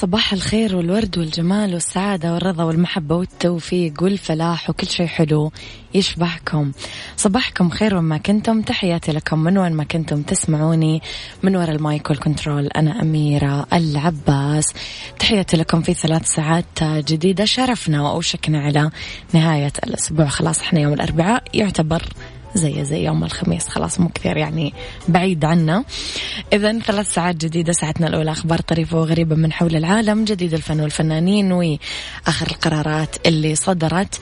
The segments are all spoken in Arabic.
صباح الخير والورد والجمال والسعادة والرضا والمحبة والتوفيق والفلاح وكل شيء حلو يشبهكم. صباحكم خير وين ما كنتم. تحياتي لكم من وين ما كنتم تسمعوني من وراء المايك والكنترول. أنا أميرة العباس. تحياتي لكم في ثلاث ساعات جديدة. شرفنا وأوشكنا على نهاية الأسبوع. خلاص إحنا يوم الأربعاء يعتبر زي زي يوم الخميس. خلاص مو كثير يعني بعيد عنا. إذا ثلاث ساعات جديدة ساعتنا الأولى أخبار طريفة وغريبة من حول العالم جديد الفن والفنانين وآخر القرارات اللي صدرت.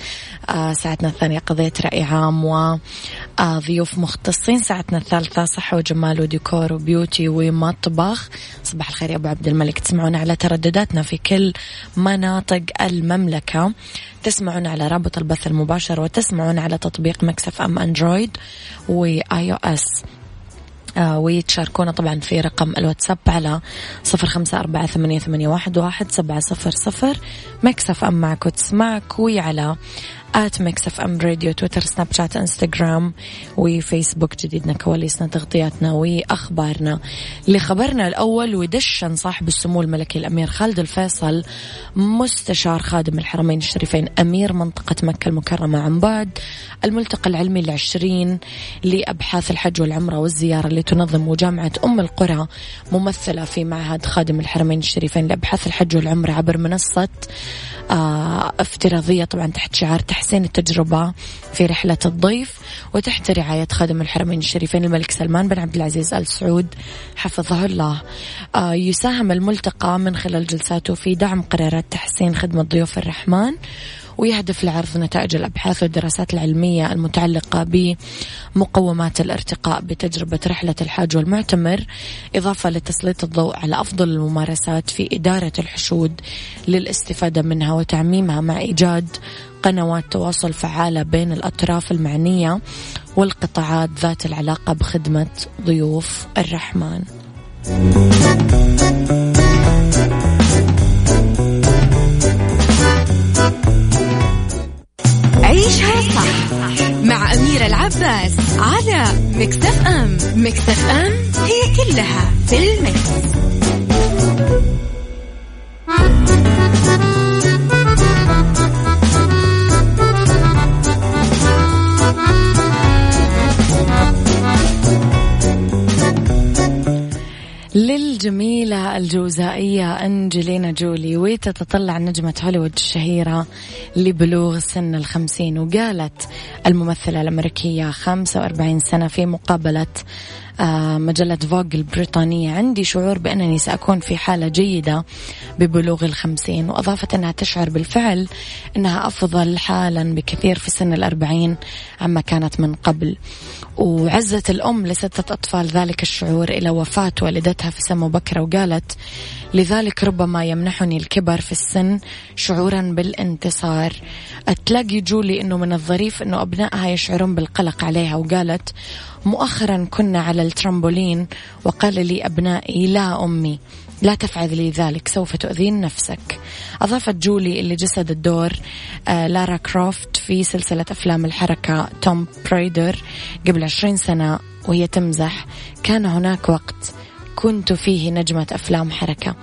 آه ساعتنا الثانية قضية رأي عام وضيوف مختصين. ساعتنا الثالثة صحة وجمال وديكور وبيوتي ومطبخ. صباح الخير يا أبو عبد الملك. تسمعونا على تردداتنا في كل مناطق المملكة. تسمعون على رابط البث المباشر وتسمعون على تطبيق Mix FM Android و iOS آه ويتشاركونا طبعا في رقم الواتساب على صفر خمسة أربعة ثمانية, واحد سبعة صفر صفر. Mix FM معك وتسمعك وعلى at Mix FM Radio تويتر سناب شات انستغرام وفيسبوك جديدنا كواليسنا تغطياتنا واخبارنا لخبرنا الأول ودشن صاحب السمو الملكي الأمير خالد الفيصل مستشار خادم الحرمين الشريفين أمير منطقة مكة المكرمة عن بعد الملتقى العلمي العشرين لأبحاث الحج والعمرة والزيارة اللي تنظم جامعه أم القرى ممثلة في معهد خادم الحرمين الشريفين لأبحاث الحج والعمرة عبر منصة آه افتراضية طبعا تحت شعار تحسين التجربة في رحلة الضيف وتحت رعاية خادم الحرمين الشريفين الملك سلمان بن عبد العزيز آل سعود حفظه الله. آه يساهم الملتقى من خلال جلساته في دعم قرارات تحسين خدمة ضيوف الرحمن ويهدف لعرض نتائج الأبحاث والدراسات العلمية المتعلقة بمقومات الارتقاء بتجربة رحلة الحاج والمعتمر إضافة لتسليط الضوء على أفضل الممارسات في إدارة الحشود للاستفادة منها وتعميمها مع إيجاد قنوات تواصل فعالة بين الأطراف المعنية والقطاعات ذات العلاقة بخدمة ضيوف الرحمن. عيشها صح مع أميرة العباس على مكتف أم مكتف أم هي كلها في المكس. للجميلة الجوزائية أنجلينا جولي وتتطلع نجمة هوليوود الشهيرة لبلوغ سن الخمسين وقالت الممثلة الأمريكية 45 سنة في مقابلة مجلة فوغ البريطانية. عندي شعور بأنني سأكون في حالة جيدة ببلوغ الخمسين وأضافت أنها تشعر بالفعل أنها أفضل حالا بكثير في سن الأربعين عما كانت من قبل. وعزت الأم لستة أطفال ذلك الشعور إلى وفاة والدتها في سن مبكرة وقالت لذلك ربما يمنحني الكبر في السن شعورا بالانتصار. تلاقي جولي أنه من الظريف أنه أبنائها يشعرون بالقلق عليها وقالت مؤخرا كنا على الترامبولين وقال لي أبنائي لا أمي لا تفعل لي ذلك سوف تؤذين نفسك. أضافت جولي اللي جسد الدور آه لارا كروفت في سلسلة أفلام الحركة Tomb Raider قبل عشرين سنة وهي تمزح. كان هناك وقت. كنت فيه نجمة أفلام حركة.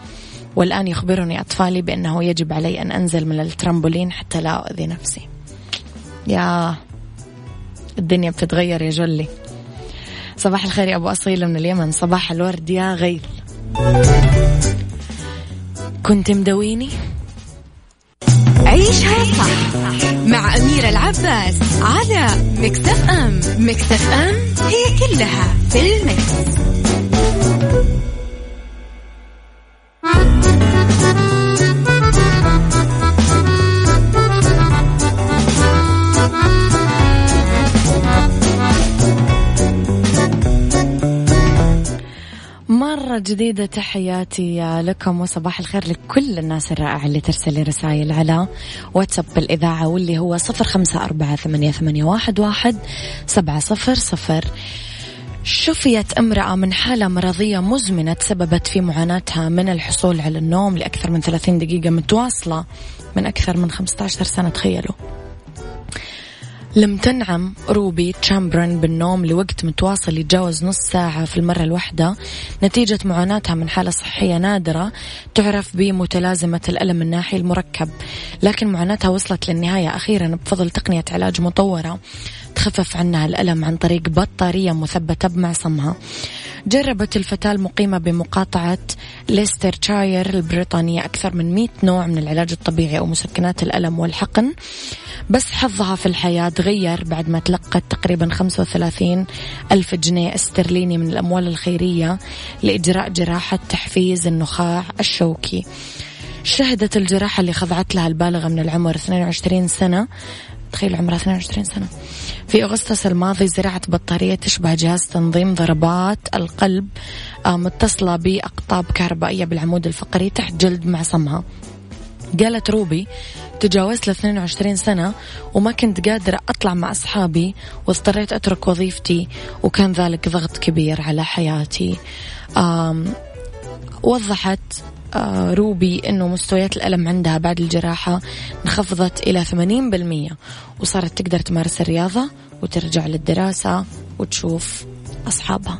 والآن يخبرني أطفالي بأنه يجب علي أن أنزل من الترامبولين حتى لا أؤذي نفسي. يا الدنيا بتتغير يا جولي صباح الخير يا أبو أصيل من اليمن. صباح الورد يا غيث كنت مدويني؟ عيشها صح مع أميرة العباس على مكتف أم. مكتف أم هي كلها في المكس. مرة جديدة تحياتي لكم وصباح الخير لكل الناس الرائعة اللي ترسل رسائل على واتساب الإذاعة واللي هو صفر خمسة أربعة ثمانية واحد سبعة صفر صفر. شفيت امرأة من حالة مرضية مزمنة تسببت في معاناتها من الحصول على النوم لأكثر من 30 دقيقة متواصلة من أكثر من 15 سنة تخيلوا. لم تنعم روبي تشامبرن بالنوم لوقت متواصل يتجاوز نص ساعة في المرة الواحدة. نتيجة معاناتها من حالة صحية نادرة تعرف بمتلازمة الألم الناحي المركب. لكن معاناتها وصلت للنهاية أخيرا بفضل تقنية علاج مطورة. تخفف عنها الألم عن طريق بطارية مثبتة بمعصمها جربت الفتاة المقيمة بمقاطعة ليسترشاير البريطانية أكثر من 100 نوع من العلاج الطبيعي أو مسكنات الألم والحقن. بس حظها في الحياة تغير بعد ما تلقت تقريبا 35 ألف جنيه استرليني من الأموال الخيرية لإجراء جراحة تحفيز النخاع الشوكي. شهدت الجراحة اللي خضعت لها البالغة من العمر 22 سنة تخيل عمرها 22 سنة. في أغسطس الماضي زرعت بطارية تشبه جهاز تنظيم ضربات القلب آه، متصلة بأقطاب كهربائية بالعمود الفقري تحت جلد معصمها قالت روبي تجاوزت ل 22 سنة وما كنت قادرة أطلع مع أصحابي واضطريت أترك وظيفتي وكان ذلك ضغط كبير على حياتي. وضحت روبي أنه مستويات الألم عندها بعد الجراحة انخفضت إلى 80% وصارت تقدر تمارس الرياضة وترجع للدراسة وتشوف أصحابها.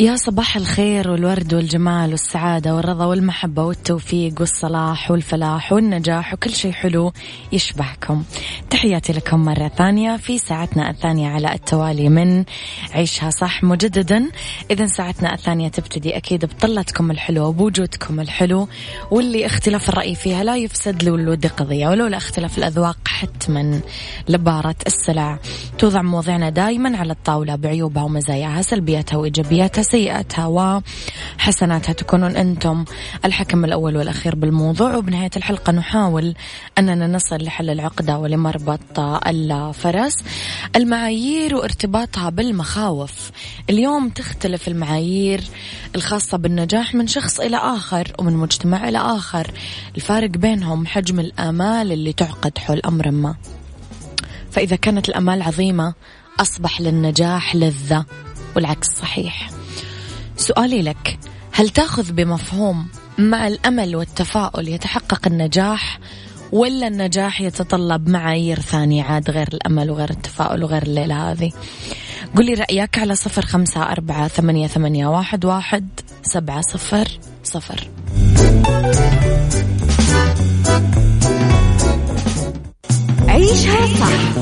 يا صباح الخير والورد والجمال والسعادة والرضا والمحبة والتوفيق والصلاح والفلاح والنجاح وكل شيء حلو يشبهكم. تحياتي لكم مرة ثانية في ساعتنا الثانية على التوالي من عيشها صح مجددا. إذا ساعتنا الثانية تبتدي أكيد بطلتكم الحلوة وبوجودكم الحلو واللي اختلاف الرأي فيها لا يفسد له الود قضية ولولا اختلاف الأذواق حتما لبارة السلع. توضع مواضيعنا دائما على الطاولة بعيوبها ومزاياها سلبياتها وإيجابياتها. سيئاتها وحسناتها تكونون أنتم الحكم الأول والأخير بالموضوع. وبنهاية الحلقة نحاول أننا نصل لحل العقدة ولمربط الفرس. المعايير وارتباطها بالمخاوف. اليوم تختلف المعايير الخاصة بالنجاح من شخص إلى آخر ومن مجتمع إلى آخر. الفارق بينهم حجم الآمال اللي تعقد حول أمر ما. فإذا كانت الأمال عظيمة أصبح للنجاح لذة والعكس صحيح. سؤالي لك هل تأخذ بمفهوم مع الأمل والتفاؤل يتحقق النجاح ولا النجاح يتطلب معايير ثانية عاد غير الأمل وغير التفاؤل وغير الليلة هذه؟ قولي رأيك على صفر خمسة أربعة ثمانية, ثمانية واحد, واحد سبعة صفر صفر. عيشها صح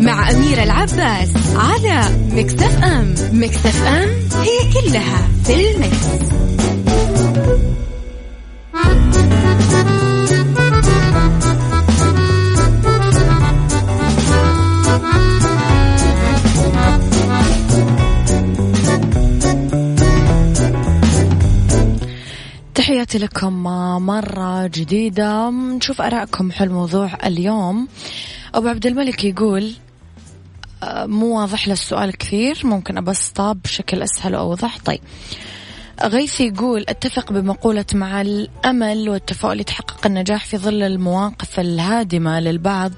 مع أميرة العباس على مكتف أم. مكتف أم هي كلها في المكس. تحياتي لكم مرة جديدة. نشوف أراءكم حول موضوع اليوم. أبو عبد الملك يقول آه، مو واضح له السؤال كثير ممكن أبسطه بشكل أسهل وأوضح طيب. غيث يقول أتفق بمقولة مع الأمل والتفاؤل يتحقق النجاح في ظل المواقف الهادمة للبعض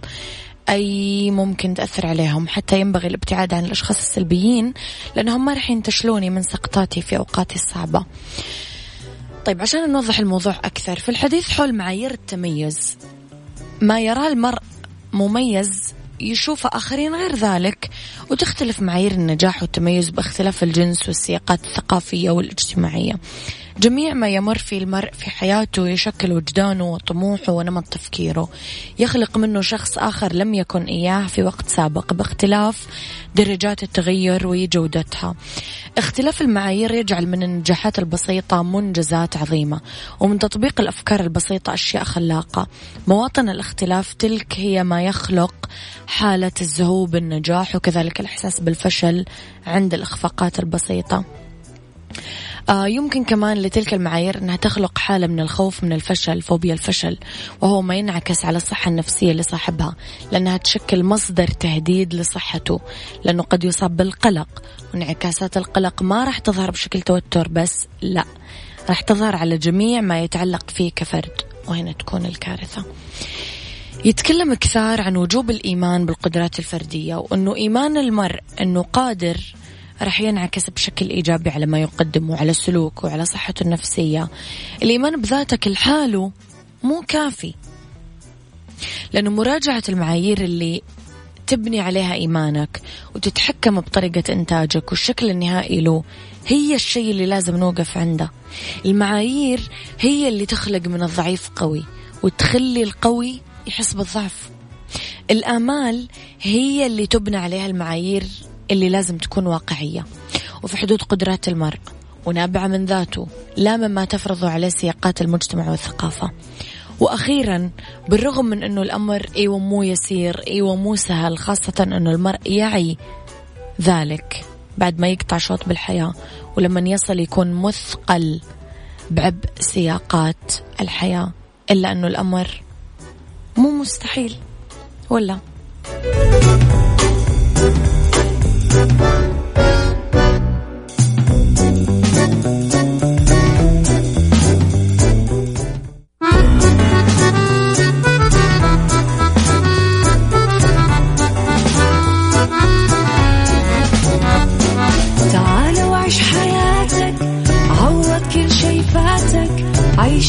أي ممكن تأثر عليهم؟ حتى ينبغي الابتعاد عن الأشخاص السلبيين لأنهم ما رح ينتشلوني من سقطاتي في أوقاتي الصعبة. طيب عشان نوضح الموضوع أكثر في الحديث حول معايير التميز ما يراه المرء مميز يشوف آخرين غير ذلك وتختلف معايير النجاح والتميز باختلاف الجنس والسياقات الثقافية والاجتماعية. جميع ما يمر في المرء في حياته يشكل وجدانه وطموحه ونمط تفكيره. يخلق منه شخص آخر لم يكن إياه في وقت سابق باختلاف درجات التغير وجودتها. اختلاف المعايير يجعل من النجاحات البسيطة منجزات عظيمة ومن تطبيق الأفكار البسيطة أشياء خلاقة. مواطن الاختلاف تلك هي ما يخلق حالة الزهو بالنجاح وكذلك الإحساس بالفشل عند الإخفاقات البسيطة. يمكن كمان لتلك المعايير أنها تخلق حالة من الخوف من الفشل فوبيا الفشل وهو ما ينعكس على الصحة النفسية لصاحبها لأنها تشكل مصدر تهديد لصحته لأنه قد يصاب بالقلق. وانعكاسات القلق ما راح تظهر بشكل توتر بس لا راح تظهر على جميع ما يتعلق فيه كفرد وهنا تكون الكارثة. يتكلم كثار عن وجوب الإيمان بالقدرات الفردية وأنه إيمان المرء أنه قادر راح ينعكس بشكل إيجابي على ما يقدم وعلى سلوكه وعلى صحته النفسية. الإيمان بذاتك لحاله مو كافي. لأنه مراجعة المعايير اللي تبني عليها إيمانك وتتحكم بطريقة إنتاجك والشكل النهائي له هي الشيء اللي لازم نوقف عنده. المعايير هي اللي تخلق من الضعيف قوي وتخلي القوي يحس بالضعف. الآمال هي اللي تبنى عليها المعايير اللي لازم تكون واقعية. وفي حدود قدرات المرء ونابعة من ذاته لا مما تفرضه عليه سياقات المجتمع والثقافة. وأخيرا بالرغم من أنه الأمر أيوة مو يسير أيوة مو سهل خاصة أنه المرء يعي ذلك بعد ما يقطع شوط بالحياة ولما يصل يكون مثقل بعبء سياقات الحياة إلا أنه الأمر مو مستحيل. ولا؟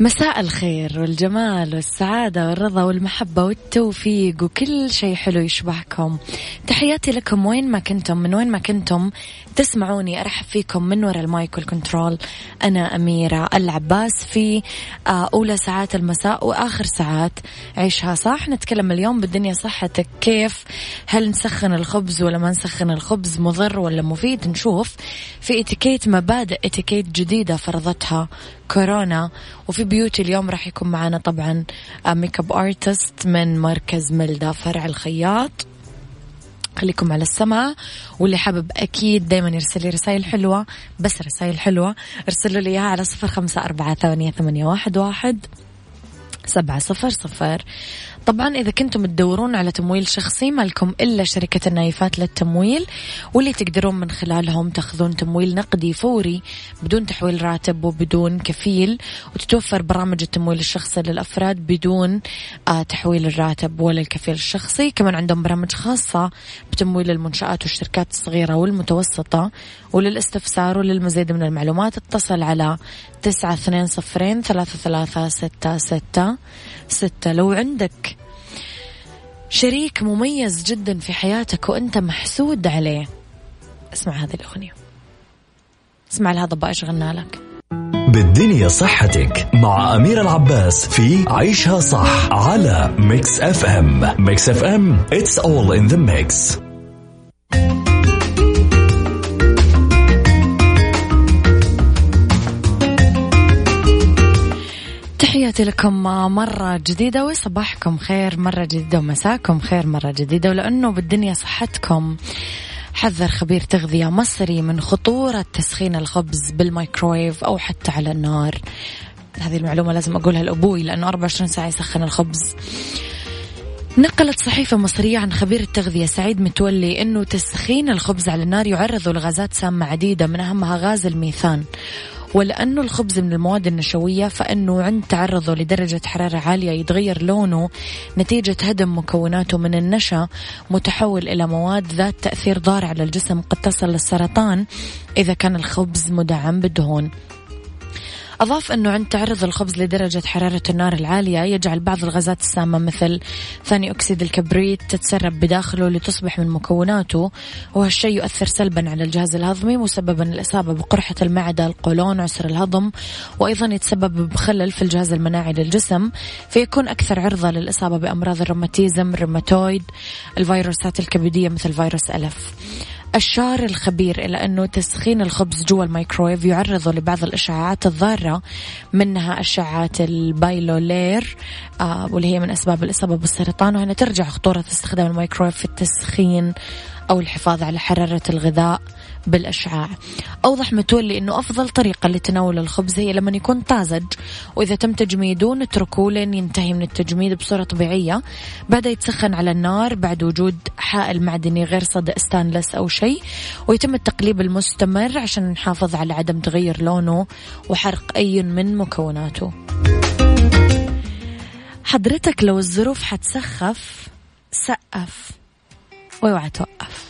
مساء الخير والجمال والسعادة والرضا والمحبة والتوفيق وكل شيء حلو يشبهكم. تحياتي لكم وين ما كنتم من وين ما كنتم تسمعوني أرحب فيكم من وراء المايك والكنترول. أنا أميرة العباس في آه، أولى ساعات المساء وآخر ساعات عيشها. صح؟ نتكلم اليوم بالدنيا صحتك. كيف؟ هل نسخن الخبز ولا ما نسخن الخبز؟ مضر ولا مفيد؟ نشوف. في اتيكيت مبادئ اتيكيت جديدة فرضتها كورونا. وفي beauty اليوم راح يكون معنا طبعا makeup artist من مركز ملدا فرع الخياط. خليكم على السمع. واللي حابب أكيد دايما يرسل لي رسائل حلوة بس رسائل حلوة ارسلوا لي إياها على صفر خمسة أربعة ثمانية, ثمانية واحد, واحد سبعة صفر صفر. طبعا إذا كنتم تدورون على تمويل شخصي ما لكم إلا شركة النايفات للتمويل واللي تقدرون من خلالهم تأخذون تمويل نقدي فوري بدون تحويل راتب وبدون كفيل وتتوفر برامج التمويل الشخصي للأفراد بدون آه تحويل الراتب ولا الكفيل الشخصي. كمان عندهم برامج خاصة بتمويل المنشآت والشركات الصغيرة والمتوسطة. وللاستفسار وللمزيد من المعلومات اتصل على تسعة اثنين صفرين ثلاثة ثلاثة ستة ستة ستة. لو عندك شريك مميز جدا في حياتك وأنت محسود عليه اسمع هذه الأغنية. اسمع لهذا بقى إيش غنى لك؟ بالدنيا صحتك مع أمير العباس في عيشها صح على Mix FM Mix FM it's all in the mix. تحياتي لكم مرة جديدة وصباحكم خير مرة جديدة ومساكم خير مرة جديدة. ولأنه بالدنيا صحتكم حذر خبير تغذية مصري من خطورة تسخين الخبز بالميكرويف أو حتى على النار. هذه المعلومة لازم أقولها لأبوي لأنه 24 ساعة يسخن الخبز. نقلت صحيفة مصرية عن خبير التغذية سعيد متولي أنه تسخين الخبز على النار يعرض لغازات سامة عديدة من أهمها غاز الميثان. ولأنه الخبز من المواد النشوية فإنه عند تعرضه لدرجة حرارة عالية يتغير لونه نتيجة هدم مكوناته من النشا متحول إلى مواد ذات تأثير ضار على الجسم قد تصل للسرطان إذا كان الخبز مدعم بالدهون. أضاف أنه عند تعرض الخبز لدرجة حرارة النار العالية يجعل بعض الغازات السامة مثل ثاني أكسيد الكبريت تتسرب بداخله لتصبح من مكوناته وهالشيء يؤثر سلبا على الجهاز الهضمي مسببا الإصابة بقرحة المعدة القولون عسر الهضم وأيضا يتسبب بخلل في الجهاز المناعي للجسم فيكون أكثر عرضة للإصابة بأمراض الروماتيزم الروماتويد الفيروسات الكبدية مثل فيروس ألف. أشار الخبير إلى أنه تسخين الخبز جوا الميكرويف يعرضه لبعض الإشعاعات الضارة منها أشعة البايلولير آه واللي هي من أسباب الإصابة بالسرطان. وهنا ترجع خطورة استخدام الميكرويف في التسخين أو الحفاظ على حرارة الغذاء. بالأشعاع. أوضح متولي أنه أفضل طريقة لتناول الخبز هي لما يكون طازج وإذا تم تجميده نتركه لين ينتهي من التجميد بصورة طبيعية. بعدها يتسخن على النار بعد وجود حائل معدني غير صدى ستانلس أو شيء. ويتم التقليب المستمر عشان نحافظ على عدم تغير لونه وحرق أي من مكوناته. حضرتك لو الظروف حتسخف سقف. واوعى توقف.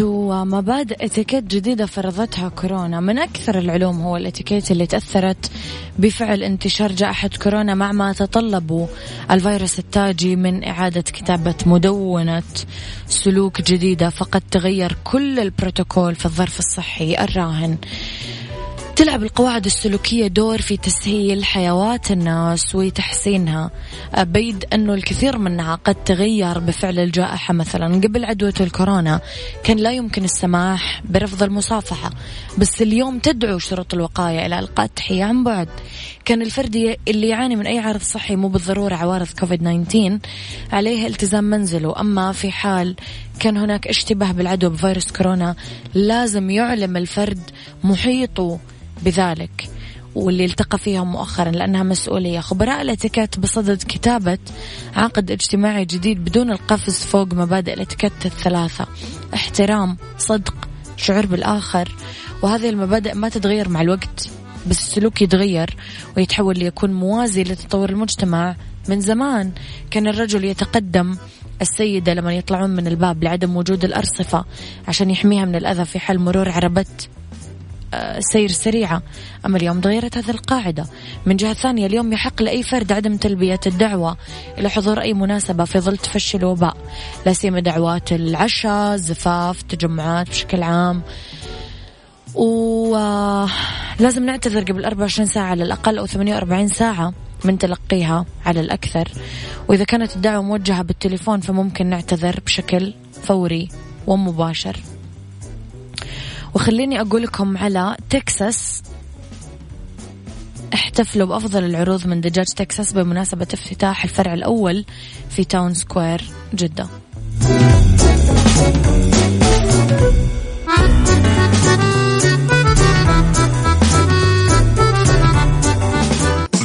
ومبادئ اتيكيت جديدة فرضتها كورونا. من أكثر العلوم هو الاتيكيت اللي تأثرت بفعل انتشار جائحة كورونا مع ما تطلبه الفيروس التاجي من إعادة كتابة مدونة سلوك جديدة. فقد تغير كل البروتوكول في الظرف الصحي الراهن. تلعب القواعد السلوكية دور في تسهيل حياة الناس وتحسينها. بيد أنه الكثير منها قد تغير بفعل الجائحة مثلا. قبل عدوى الكورونا كان لا يمكن السماح برفض المصافحة بس اليوم تدعو شروط الوقاية إلى إلقاء التحية عن بعد. كان الفرد اللي يعاني من أي عرض صحي مو بالضرورة عوارض كوفيد 19 عليه التزام منزله. أما في حال كان هناك اشتباه بالعدوى بفيروس كورونا لازم يعلم الفرد محيطه بذلك واللي التقى فيها مؤخرا لأنها مسؤولية. خبراء الاتيكيت بصدد كتابة عقد اجتماعي جديد بدون القفز فوق مبادئ الاتيكيت الثلاثة. احترام صدق شعور بالآخر. وهذه المبادئ ما تتغير مع الوقت بس السلوك يتغير ويتحول ليكون موازي لتطور المجتمع من زمان. كان الرجل يتقدم السيدة لما يطلعون من الباب لعدم وجود الأرصفة عشان يحميها من الأذى في حال مرور عربة سير سريعة. أما اليوم تغيرت هذه القاعدة. من جهة ثانية اليوم يحق لأي فرد عدم تلبية الدعوة. إلى حضور أي مناسبة في ظل تفشي الوباء. لا سيما دعوات العشاء زفاف تجمعات بشكل عام. ولازم نعتذر قبل 24 ساعة على الأقل أو 48 ساعة من تلقيها على الأكثر. وإذا كانت الدعوة موجهة بالتليفون فممكن نعتذر بشكل فوري ومباشر. وخليني أقول لكم على تكساس احتفلوا بأفضل العروض من دجاج تكساس بمناسبة افتتاح الفرع الأول في Town Square جدة.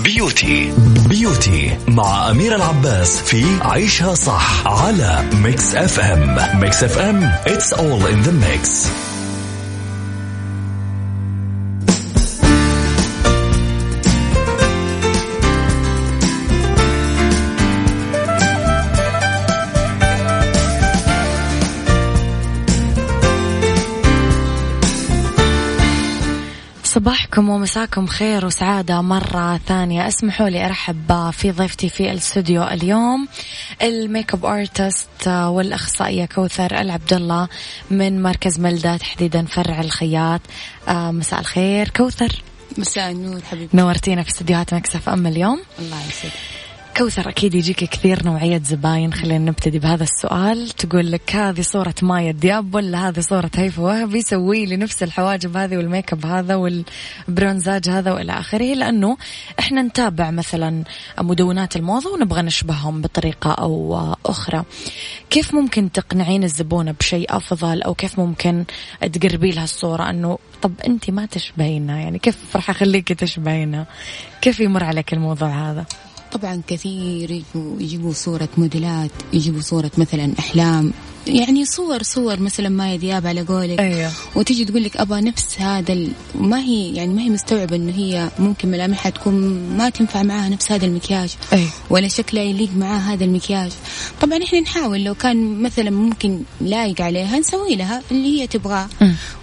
beauty beauty مع أمير العباس في عيشها صح على Mix FM Mix FM it's all in the mix. صباحكم ومساكم خير وسعادة مرة ثانية. اسمحوا لي أرحب في ضيفتي في الاستوديو اليوم ال makeup artist والأخصائية كوثر العبد الله من مركز ملدة تحديدا فرع الخياط. آه، مساء الخير. كوثر مساء النور حبيبي نورتينا في استديوهات Mix FM اليوم. الله يسعدك. كوثر أكيد يجيك كثير نوعية زباين. خلينا نبتدي بهذا السؤال. تقول لك هذه صورة مايا دياب ولا هذه صورة هيفا وهبي؟ سوي لي نفس الحواجب هذه والميك اب هذا والبرونزاج هذا وإلى آخره. لأنه إحنا نتابع مثلا مدونات الموضة ونبغى نشبههم بطريقة أو أخرى. كيف ممكن تقنعين الزبونة بشيء أفضل؟ أو كيف ممكن تقربي لها الصورة؟ أنه طب أنت ما تشبهينها يعني كيف راح أخليك تشبهينها؟ كيف يمر عليك الموضوع هذا؟ طبعا كثير يجيبوا صورة موديلات يجيبوا صورة مثلا أحلام. يعني صور صور مثلا مايا دياب على قولك أيوه. وتيجي تقول لك أبغى نفس هذا ال... ما هي يعني ما هي مستوعبة إنه هي ممكن ملامحها تكون ما تنفع معاها نفس هذا المكياج أيوه. ولا شكلها يليق معاها هذا المكياج طبعا إحنا نحاول لو كان مثلا ممكن لايق عليها نسوي لها اللي هي تبغاه.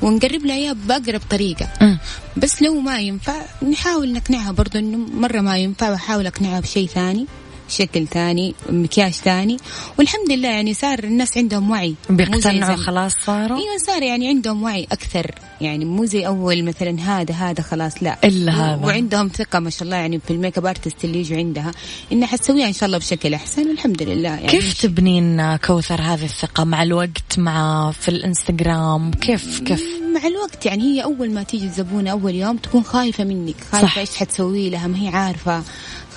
ونقرب لها إياه بأقرب طريقة مم. بس لو ما ينفع نحاول نقنعها برضو إنه مرة ما ينفع وأحاول أقنعها بشيء ثاني شكل ثاني مكياج ثاني. والحمد لله يعني صار الناس عندهم وعي. بيقتنعوا. خلاص صاروا؟ إيوه صار يعني عندهم وعي أكثر. يعني مو زي أول مثلا هذا هذا خلاص لا. إلا و- هذا. وعندهم ثقة ما شاء الله يعني في ال makeup artist اللي يجوا عندها. انها حتسويها إن شاء الله بشكل أحسن والحمد لله يعني. كيف تبنين كوثر هذه الثقة؟ مع الوقت مع في الإنستغرام؟ كيف كيف؟ مع الوقت يعني هي أول ما تيجي الزبونة أول يوم تكون خايفة منك صح. خايفه إيش حتسوي لها ما هي عارفة.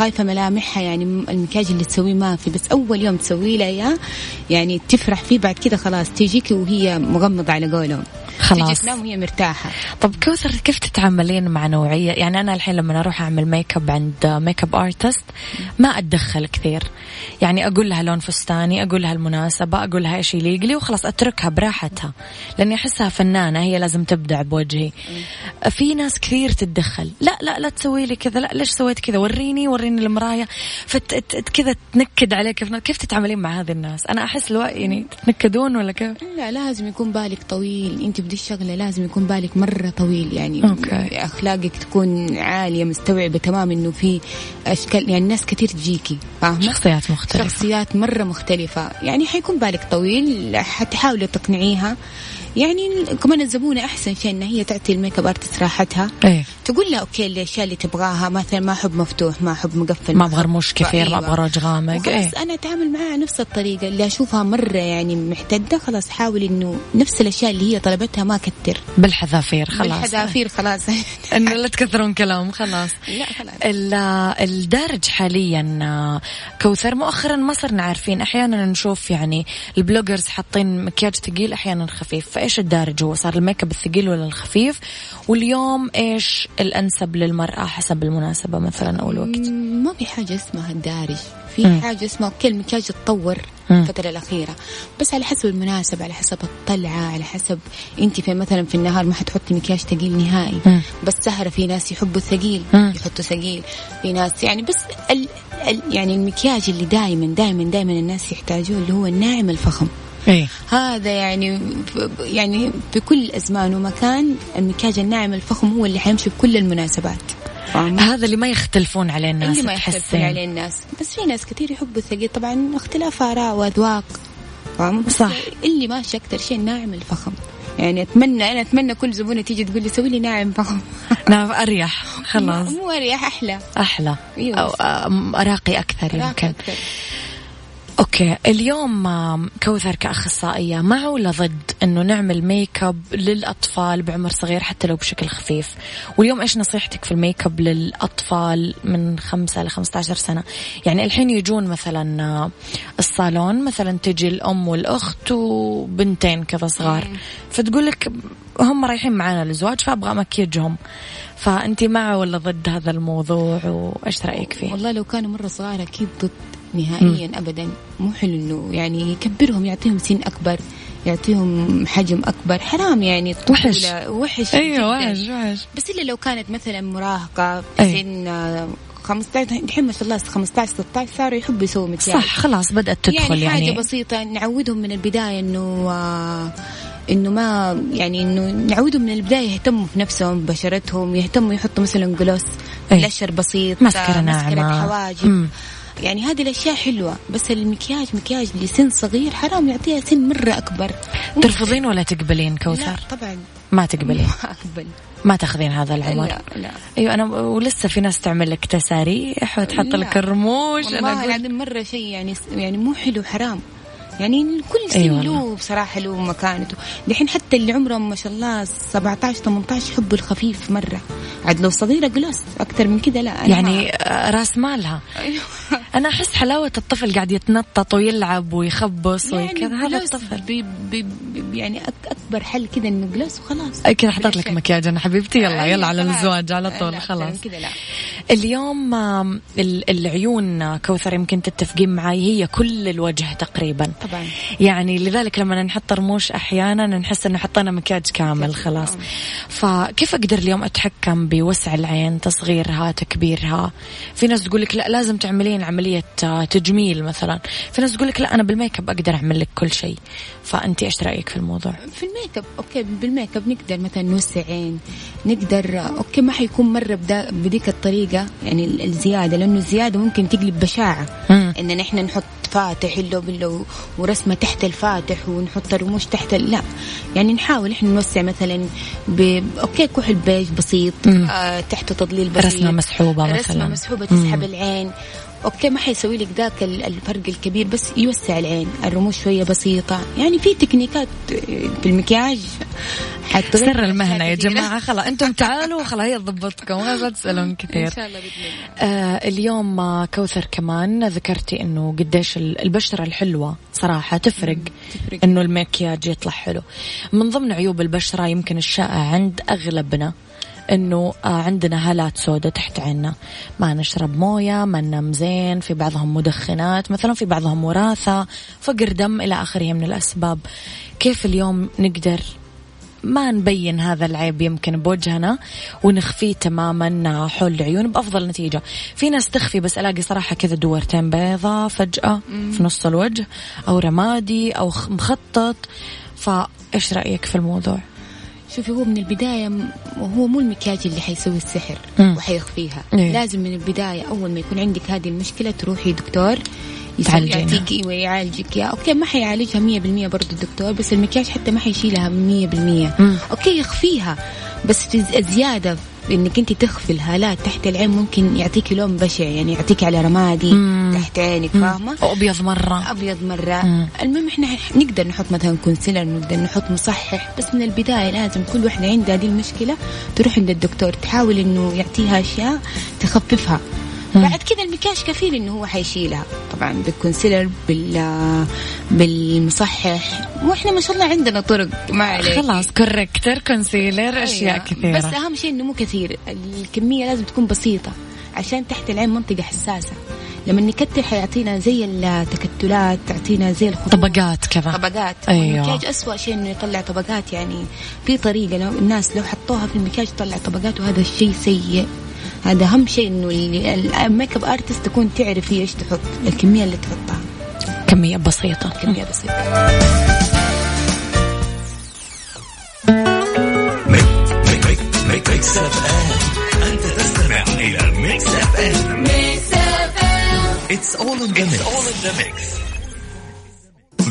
خايفة ملامحها يعني المكياج اللي تسويه ما في بس أول يوم تسوي لها إياه يعني تفرح فيه بعد كذا خلاص تيجيكي وهي مغمضة على قولهم. خلاص. تيجي تنام وهي مرتاحة. طب كوثر كيف تتعاملين مع نوعية؟ يعني أنا الحين لما أروح أعمل ميك اب عند makeup artist ما أتدخل كثير. يعني أقول لها لون فستاني أقول لها المناسبة أقول لها إيش يليق لي وخلاص أتركها براحتها. لأني أحسها فنانة هي لازم تبدع بوجهي. في ناس كثير تتدخل. لا لا لا تسوي لي كذا لا ليش سويت كذا؟ وريني وريني المراية. فكذا تنكد عليك. كيف تتعاملين مع هذه الناس؟ أنا أحس لو يعني تتنكدون ولا كيف؟ لا لازم يكون بالك طويل. أنت بذي الشغلة لازم يكون بالك مرة طويل يعني okay. أخلاقك تكون عالية مستوعبة تمام إنه في أشكال يعني ناس كثير تجيكي فاهمة؟ شخصيات مختلفة. شخصيات مرة مختلفة. يعني حيكون بالك طويل حتحاولي تقنعيها. يعني كمان الزبونة أحسن شيء إن هي تعطي ال makeup artist راحتها. إيه. تقول لها okay الأشياء اللي تبغاها مثلا ما أحب مفتوح ما أحب مقفل ما أبغى رموش كثير ما. أبغى روج غامق إيه. أنا أتعامل معاها نفس الطريقة اللي أشوفها مرة يعني محتدة خلاص حاول إنه نفس الأشياء اللي هي طلبتها ما كتر بالحذافير خلاص. بالحذافير خلاص. انه لا تكثرون كلام خلاص. لا خلاص. ال- الدارج حاليا كوثر مؤخرا ما صرنا عارفين أحيانا نشوف يعني ال bloggers حاطين مكياج ثقيل أحيانا خفيف. فايش الدارج هو صار الميك أب الثقيل ولا الخفيف واليوم إيش الأنسب للمرأة حسب المناسبة مثلا أو الوقت ما في حاجة اسمها الدارج. في حاجة اسمها okay المكياج تطور مم. الفترة الأخيرة بس على حسب المناسبة على حسب الطلعة على حسب أنت في مثلا في النهار ما حتحطي مكياج ثقيل نهائي مم. بس سهرة في ناس يحبوا الثقيل. يحطوا ثقيل في ناس يعني بس ال ال يعني المكياج اللي دائما دائما دائما الناس يحتاجوه اللي هو الناعم الفخم إيه هذا يعني يعني في كل أزمان ومكان المكياج الناعم الفخم هو اللي حيمشي بكل المناسبات. فاهمة؟ هذا اللي ما يختلفون عليه الناس اللي ما يختلفون. عليه الناس. بس في ناس كثير يحبوا الثقيل. طبعا اختلاف فاهم؟ بس صح. اللي ماشي أكثر شيء الناعم الفخم. يعني أتمنى أنا أتمنى كل زبونة تيجي تقول لي سوي لي ناعم فخم. نعم أريح. خلاص. مو أريح أحلى. أحلى. أيوة. أو آم، راقي أكثر راقي يمكن أكثر. okay. اليوم كوثر كأخصائية مع ولا ضد إنه نعمل ميك اب للأطفال بعمر صغير حتى لو بشكل خفيف. واليوم إيش نصيحتك في الميك اب للأطفال من خمسة ل 15 سنة؟ يعني الحين يجون مثلا الصالون مثلا تجي الأم والأخت وبنتين كذا صغار. فتقول لك هم رايحين معانا الزواج فأبغى مكيجهم فانت مع ولا ضد هذا الموضوع؟ وإيش رأيك فيه؟ والله لو كانوا مرة صغار أكيد ضد. نهائيا أبدا مو حلو إنه يعني يكبرهم يعطيهم سن أكبر يعطيهم حجم أكبر حرام يعني وحش. وحش أيوه. وحش وحش بس إلا لو كانت مثلا مراهقة أي. في سن آه، 15 الحين ما شاء الله 15 16 صاروا يحبوا يسووا مكياج صح خلاص بدأت تدخل يعني يعني, بسيطة نعودهم من البداية إنه آه، إنه ما يعني إنه نعودهم من البداية يهتموا بنفسهم ببشرتهم يهتموا يحطوا مثلا جلوس. بلشر بسيط مسكرة آه، ناعمة. مسكرة حواجب. يعني هذه الأشياء حلوة بس المكياج مكياج لسن صغير حرام يعطيها سن مرة أكبر. ترفضين ولا تقبلين لا كوثر؟ طبعا. ما تقبلين. ما أقبل. ما تاخذين هذا العمر. لا لا. أيوه أنا ولسه في ناس تعمل لك تساريح وتحط لا. لك الرموش. أنا والله العظيم مرة شيء يعني يعني مو حلو حرام. يعني كل سن والله. له بصراحة له مكانته. دحين حتى اللي عمرهم ما شاء الله 17 18 يحبوا الخفيف مرة. عاد لو صغيرة جلوس أكثر من كذا لا يعني آه، راس مالها. ما- أيوه. أنا أحس حلاوة الطفل قاعد يتنطط ويلعب ويخبص يعني وكذا هذا الطفل. بي بي بي يعني أكبر حل كذا إنه جلوس وخلاص. كذا حطيت لك. مكياج أنا حبيبتي يلا يلا على. الزواج على طول خلاص. لا. اليوم العيون آه، كوثر يمكن تتفقين معي هي كل الوجه تقريبا. طبعا. يعني لذلك لما نحط رموش أحيانا نحس إنه حطينا مكياج كامل خلاص. آه. فكيف أقدر اليوم أتحكم بوسع العين تصغيرها تكبيرها؟ في ناس تقول لك لا لازم تعملين عملية آه، تجميل مثلا. في ناس تقول لك لا أنا بالميك اب أقدر أعمل لك كل شيء. فأنت إيش رأيك في الموضوع؟ في ال makeup okay بال makeup نقدر مثلا نوسع عين نقدر okay ما حيكون مرة بدا بذيك الطريقة يعني ال- الزيادة لأنه الزيادة ممكن تقلب بشاعة. مم. إن نحن نحط فاتح اللو باللو ورسمة تحت الفاتح ونحط الرموش تحت لا. يعني نحاول إحنا نوسع مثلا ب okay كحل بيج بسيط. آه تحته تضليل بسيط. رسمة مسحوبه مثلا. رسمه مسحوبه مم. تسحب العين. okay ما حيسوي لك ذاك ال- الفرق الكبير بس يوسع العين. الرموش شوية بسيطة. يعني في تكنيكات في المكياج سر المهنة يا. جماعة. خلاص أنتم تعالوا خلاص هي تضبطكم. لا تسألون كثير. ان شاء الله بإذن الله. آه اليوم آه، كوثر كمان. ذكرتي إنه قديش ال- البشرة الحلوة صراحة تفرق. تفرق. إنه المكياج يطلع حلو. من ضمن عيوب البشرة يمكن الشائع عند أغلبنا إنه آه عندنا هالات سوداء تحت عيننا ما نشرب موية ما ننام زين في بعضهم مدخنات مثلا في بعضهم وراثة فقر دم إلى آخره من الأسباب. كيف اليوم نقدر ما نبين هذا العيب يمكن بوجهنا ونخفيه تماما حول العيون بأفضل نتيجة. في ناس تخفي بس ألاقي صراحة كذا دورتين بيضة فجأة في نص الوجه أو رمادي أو خ- مخطط. فإيش رأيك في الموضوع؟ شوفي هو من البداية م- هو مو المكياج اللي حيسوي السحر مم. وحيخفيها إيه. لازم من البداية أول ما يكون عندك هذه المشكلة تروحي دكتور. يعطيك إيوه يعالجك يا okay ما حيعالجها 100% برضه الدكتور بس المكياج حتى ما حيشيلها 100% مم. okay يخفيها بس في الزيادة إنك أنت تخفي الهالات تحت العين ممكن يعطيك لون بشع يعني يعطيك على رمادي مم. تحت عينك فاهمة أبيض مرة أبيض مرة مم. المهم إحنا نقدر نحط مثلا concealer نقدر نحط مصحح بس من البداية لازم كل واحدة عندها هذه المشكلة تروح عند الدكتور تحاول إنه يعطيها أشياء تخففها. بعد كذا المكياج كفيل إنه هو حيشيلها. طبعا بال concealer بال بالمصحح. وإحنا ما شاء الله عندنا طرق ما عليك. خلاص corrector concealer أشياء أيوة. كثيرة. بس أهم شيء إنه مو كثير. الكمية لازم تكون بسيطة عشان تحت العين منطقة حساسة. لما نكتر حيعطينا زي التكتلات تعطينا زي الخطوط. طبقات كذا. طبقات. أيوة. المكياج أسوأ شيء إنه يطلع طبقات يعني في طريقة لو الناس لو حطوها في المكياج تطلع طبقات وهذا الشيء سيء. هذا أهم شيء إنه ال- ال makeup artist تكون تعرف هي إيش تحط الكمية اللي تحطها. كمية بسيطة. كمية بسيطة. Mix FM انت تستمع إلى Mix FM اتس اول ان ذا ميكس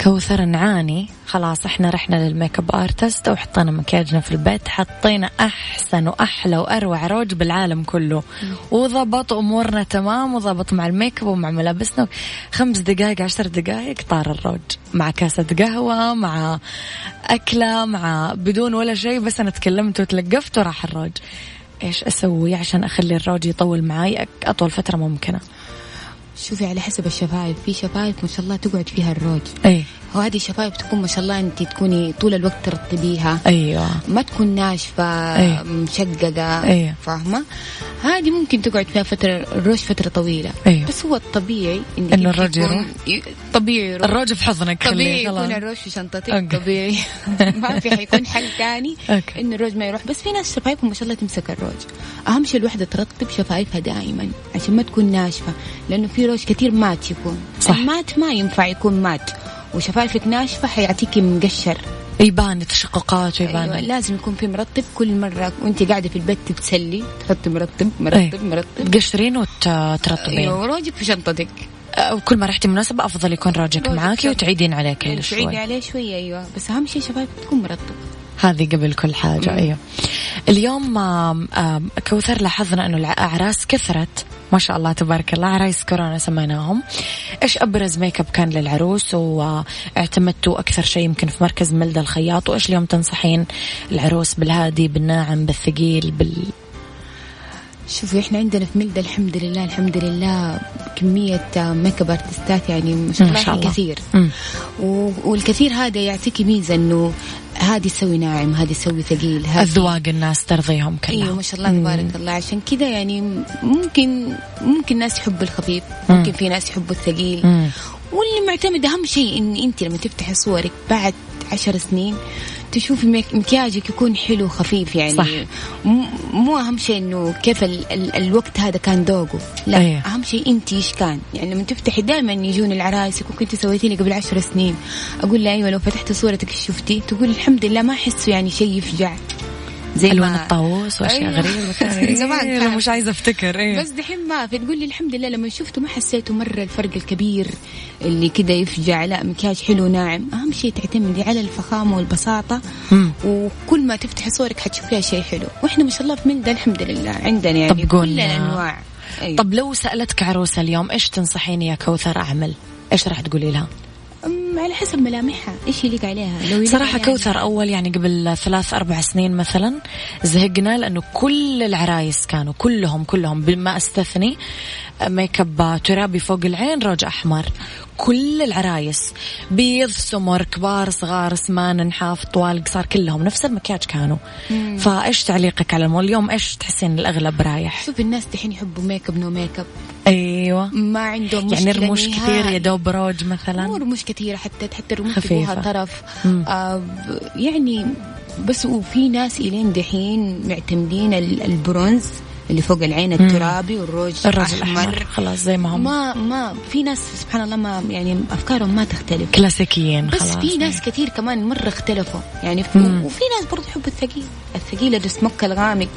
كوثر نعاني. خلاص إحنا رحنا للميك أب آرتست وحطينا مكياجنا في البيت. حطينا أحسن وأحلى وأروع روج بالعالم كله. وضبط أمورنا تمام وضبط مع الميك أب ومع ملابسنا. خمس دقائق عشر دقائق طار الروج. مع كاسة قهوة مع أكلة مع بدون ولا شيء بس أنا تكلمت وتلقفت وراح الروج. إيش أسوي عشان أخلي الروج يطول معي أطول فترة ممكنة. شوفي على حسب الشفايف. في شفايف ما شاء الله تقعد فيها الروج. اي وهذه الشفايف تكون ما شاء الله انت تكوني طول الوقت ترطبيها. أيوه. ما تكون ناشفة أيوة. مشققة أيوة. فاهمة؟ هذه ممكن تقعد فيها فترة الروج فترة طويلة. أيوة. بس هو الطبيعي إنه أنت الروج يكون- يروح؟ طبيعي يروح. الروج في حضنك طبيعي يكون الروج في شنطتك okay. طبيعي. ما في حيكون حل ثاني. انه الروج ما يروح. بس في ناس شفايفهم ما شاء الله تمسك الروج. أهم شيء الوحدة ترطب شفايفها دائما عشان ما تكون ناشفة. لأنه في روج كثير matte يكون. صح. ال matte ما ينفع يكون matte. وشفايفك ناشفة حيعطيكي مقشر. يبان تشققات ويبان أيوة لازم يكون في مرطب كل مرة. وأنت قاعدة في البيت تتسلي تحطي مرطب مرطب أي. مرطب. تقشرين وترطبين. أيوه وروجك في شنطتك. وكل ما رحتي مناسبة أفضل يكون روجك روجك معاكي. وتعيدين عليه كل تعيدي شوي. عليه شوية أيوه. بس أهم شيء شفايفك تكون مرطب. هذه قبل كل حاجة أيوه. اليوم آم، آم، كوثر لاحظنا أنه الأعراس كثرت. ما شاء الله تبارك الله عرايس كورونا سميناهم إيش أبرز ميك أب كان للعروس؟ واعتمدتوا أكثر شيء يمكن في مركز ملدة الخياط؟ وإيش اليوم تنصحين العروس بالهادي بالناعم بالثقيل بال شوفي إحنا عندنا في ملدة الحمد لله الحمد لله كمية makeup artistات يعني ما شاء الله. كثير. و- والكثير هذا يعطيكي ميزة إنه هذه تسوي ناعم هذه تسوي ثقيل هذه أذواق الناس ترضيهم كلها إيوه ما شاء الله تبارك الله عشان كذا يعني ممكن ممكن ناس يحبوا الخفيف مم. ممكن في ناس يحبوا الثقيل مم. واللي معتمد أهم شيء إن أنت لما تفتحي صورك بعد عشر سنين تشوفي مك- مكياجك يكون حلو خفيف يعني. صح. مو أهم شيء إنه كيف ال ال الوقت هذا كان ذوقه. لا أيه. أهم شيء أنت إيش كان. يعني لما تفتحي دائما يجون العرايس يقول كنت سويتي لي قبل عشر سنين. أقول لها أيوه لو فتحت صورتك شفتي؟ تقول الحمد لله ما احسه يعني شيء يفجع. زي ألوان ما الطاووس وأشياء أيوة. غريبة كان زمان إيه، كان. مش عايزة أفتكر إيه. بس دحين ما فتقول لي الحمد لله لما شفته ما حسيته مرة الفرق الكبير اللي كده يفجع. لا مكياج حلو ناعم. أهم شيء تعتمدي على الفخامة والبساطة. مم. وكل ما تفتحي صورك حتشوفيها شيء حلو. وإحنا ما شاء الله في ملدة الحمد لله. عندنا يعني طب. كل الأنواع. أيوة. طب لو سألتك عروسة اليوم إيش تنصحيني يا كوثر أعمل؟ إيش راح تقولي لها؟ على حسب ملامحها. إيش يليق عليها؟ لو يليق صراحة عليها كوثر أول يعني قبل ثلاث أربع سنين مثلا زهقنا لأنه كل العرايس كانوا كلهم كلهم بما أستثني ميك اب ترابي فوق العين روج أحمر. كل العرايس بيض سمر كبار صغار سمان نحاف طوال قصار كلهم نفس المكياج كانوا. فايش تعليقك على المول اليوم إيش تحسين الأغلب رايح؟ شوف الناس دحين يحبوا makeup no makeup أيوه. ما عندهم مشكلة يعني رموش كثير نهائي. يا دوب روج مثلا. مو رموش كثيرة حتى حتى الرموش خفيفة. تبغوها طرف. مم. آه يعني بس وفي ناس إلين دحين معتمدين ال- البرونز. اللي فوق العين الترابي والروج الروج الأحمر. خلاص زي ما هم. ما ما في ناس سبحان الله ما يعني أفكارهم ما تختلف. كلاسيكيين بس خلاص. في ناس كثير كمان مرة اختلفوا. يعني في. وفي ناس برضو يحبوا الثقيل. الثقيل السموك الغامق.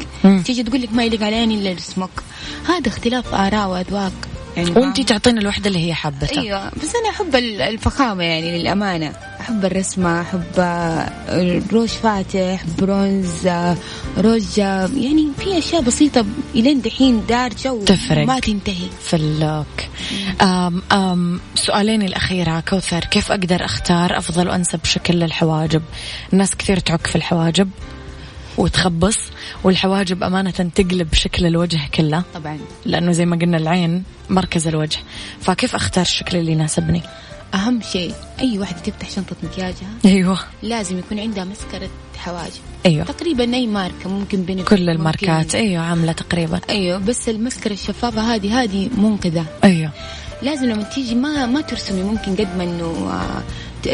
تيجي تقول لك ما يليق على عيني إلا السموك هذا اختلاف آراء وأذواق. يعني وانت؟ تعطينا الوحدة اللي هي حبتها أيوه بس أنا أحب ال- الفخامة يعني للأمانة. أحب الرسمة أحب آه، روج فاتح برونز آه، روج آه، يعني في أشياء بسيطة إلين دحين دارجه تفرق. وما تنتهي. في اللوك. أم أم سؤالين الأخيرة كوثر. كيف أقدر أختار أفضل وأنسب شكل للحواجب؟ الناس كثير تعك في الحواجب. وتخبص والحواجب أمانة تقلب شكل الوجه كله. طبعا. لأنه زي ما قلنا العين مركز الوجه. فكيف أختار الشكل اللي يناسبني؟ أهم شيء أي واحدة تفتح شنطة مكياجها أيوه. لازم يكون عندها مسكرة حواجب. أيوه. تقريبا أي ماركة ممكن بين كل الماركات. أيوه عاملة تقريبا. أيوه بس المسكرة الشفافة هذه هذه منقذة. أيوه. لازم لما تيجي ما ما ترسمي ممكن قد ما إنه آه،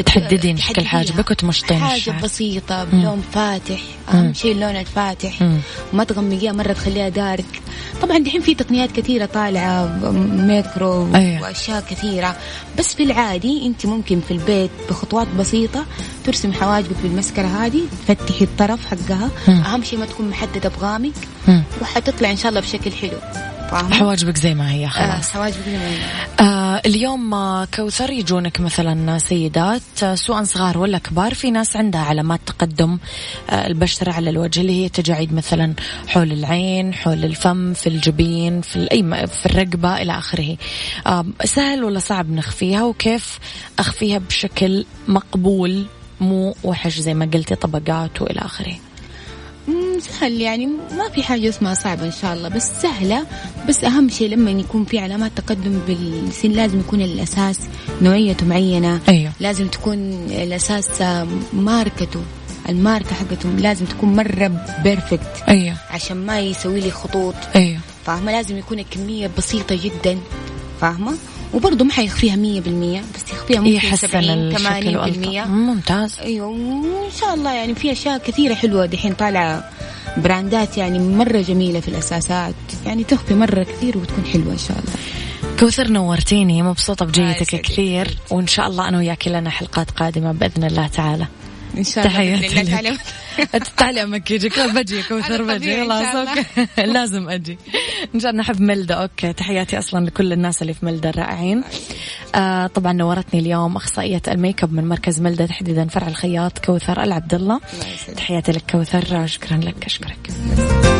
تحددين شكل. حاجبك وتمشطين الشعر. بسيطة بلون فاتح أهم شيء اللون الفاتح. ما تغمقيها مرة تخليها dark طبعا دحين في تقنيات كثيرة طالعة ميكرو أيوة. وأشياء كثيرة بس في العادي أنت ممكن في البيت بخطوات بسيطة ترسم حواجبك بالمسكرة هذه تفتحي الطرف حقها. أهم شيء ما تكون محددة بغامق. وحتطلع إن شاء الله بشكل حلو فاهمة؟ حواجبك زي ما هي آه خلاص حواجبك زي ما هي. آه اليوم آه، كوثر يجونك مثلا سيدات سواء صغار ولا كبار في ناس عندها علامات تقدم آه البشرة على الوجه اللي هي تجاعيد مثلا حول العين حول الفم في الجبين في أي في الرقبة إلى آخره آه سهل ولا صعب نخفيها وكيف أخفيها بشكل مقبول مو وحش زي ما قلتي طبقات وإلى آخره سهل يعني. ما في حاجة اسمها صعبة إن شاء الله بس سهلة. بس أهم شيء لما يكون في علامات تقدم بالسن لازم يكون الأساس نوعيته معينة. أيوه. لازم تكون الأساس آه، ماركته الماركة حقته لازم تكون مرة بيرفكت أيوه. عشان ما يسوي لي خطوط. أيوه. فاهمة؟ لازم يكون الكمية بسيطة جدا. فاهمة؟ وبرضه ما حيخفيها مية بالمية بس يخفيها ممكن يحسن سبعين الشكل ثمانين والألطف. بالمية. ممتاز. أيوه وإن شاء الله يعني في أشياء كثيرة حلوة دحين طالعة براندات يعني مرة جميلة في الأساسات. يعني تخفي مرة كثير وتكون حلوة إن شاء الله. كوثر نورتيني مبسوطة الله بجيتك. كثير. وإن شاء الله أنا وياك لنا حلقات قادمة بإذن الله تعالى. إن شاء الله تحياتي الله تعالي أمكيجك لا بجي كوثر بجي خلاص لازم أجي. إن شاء الله نحب ملدة. okay. تحياتي أصلا لكل الناس اللي في ملدة الرائعين. آه طبعا نورتني اليوم أخصائية الميك أب من مركز ملدة تحديدا فرع الخياط كوثر العبد الله. تحياتي لك كوثر. شكرا لك. أشكرك.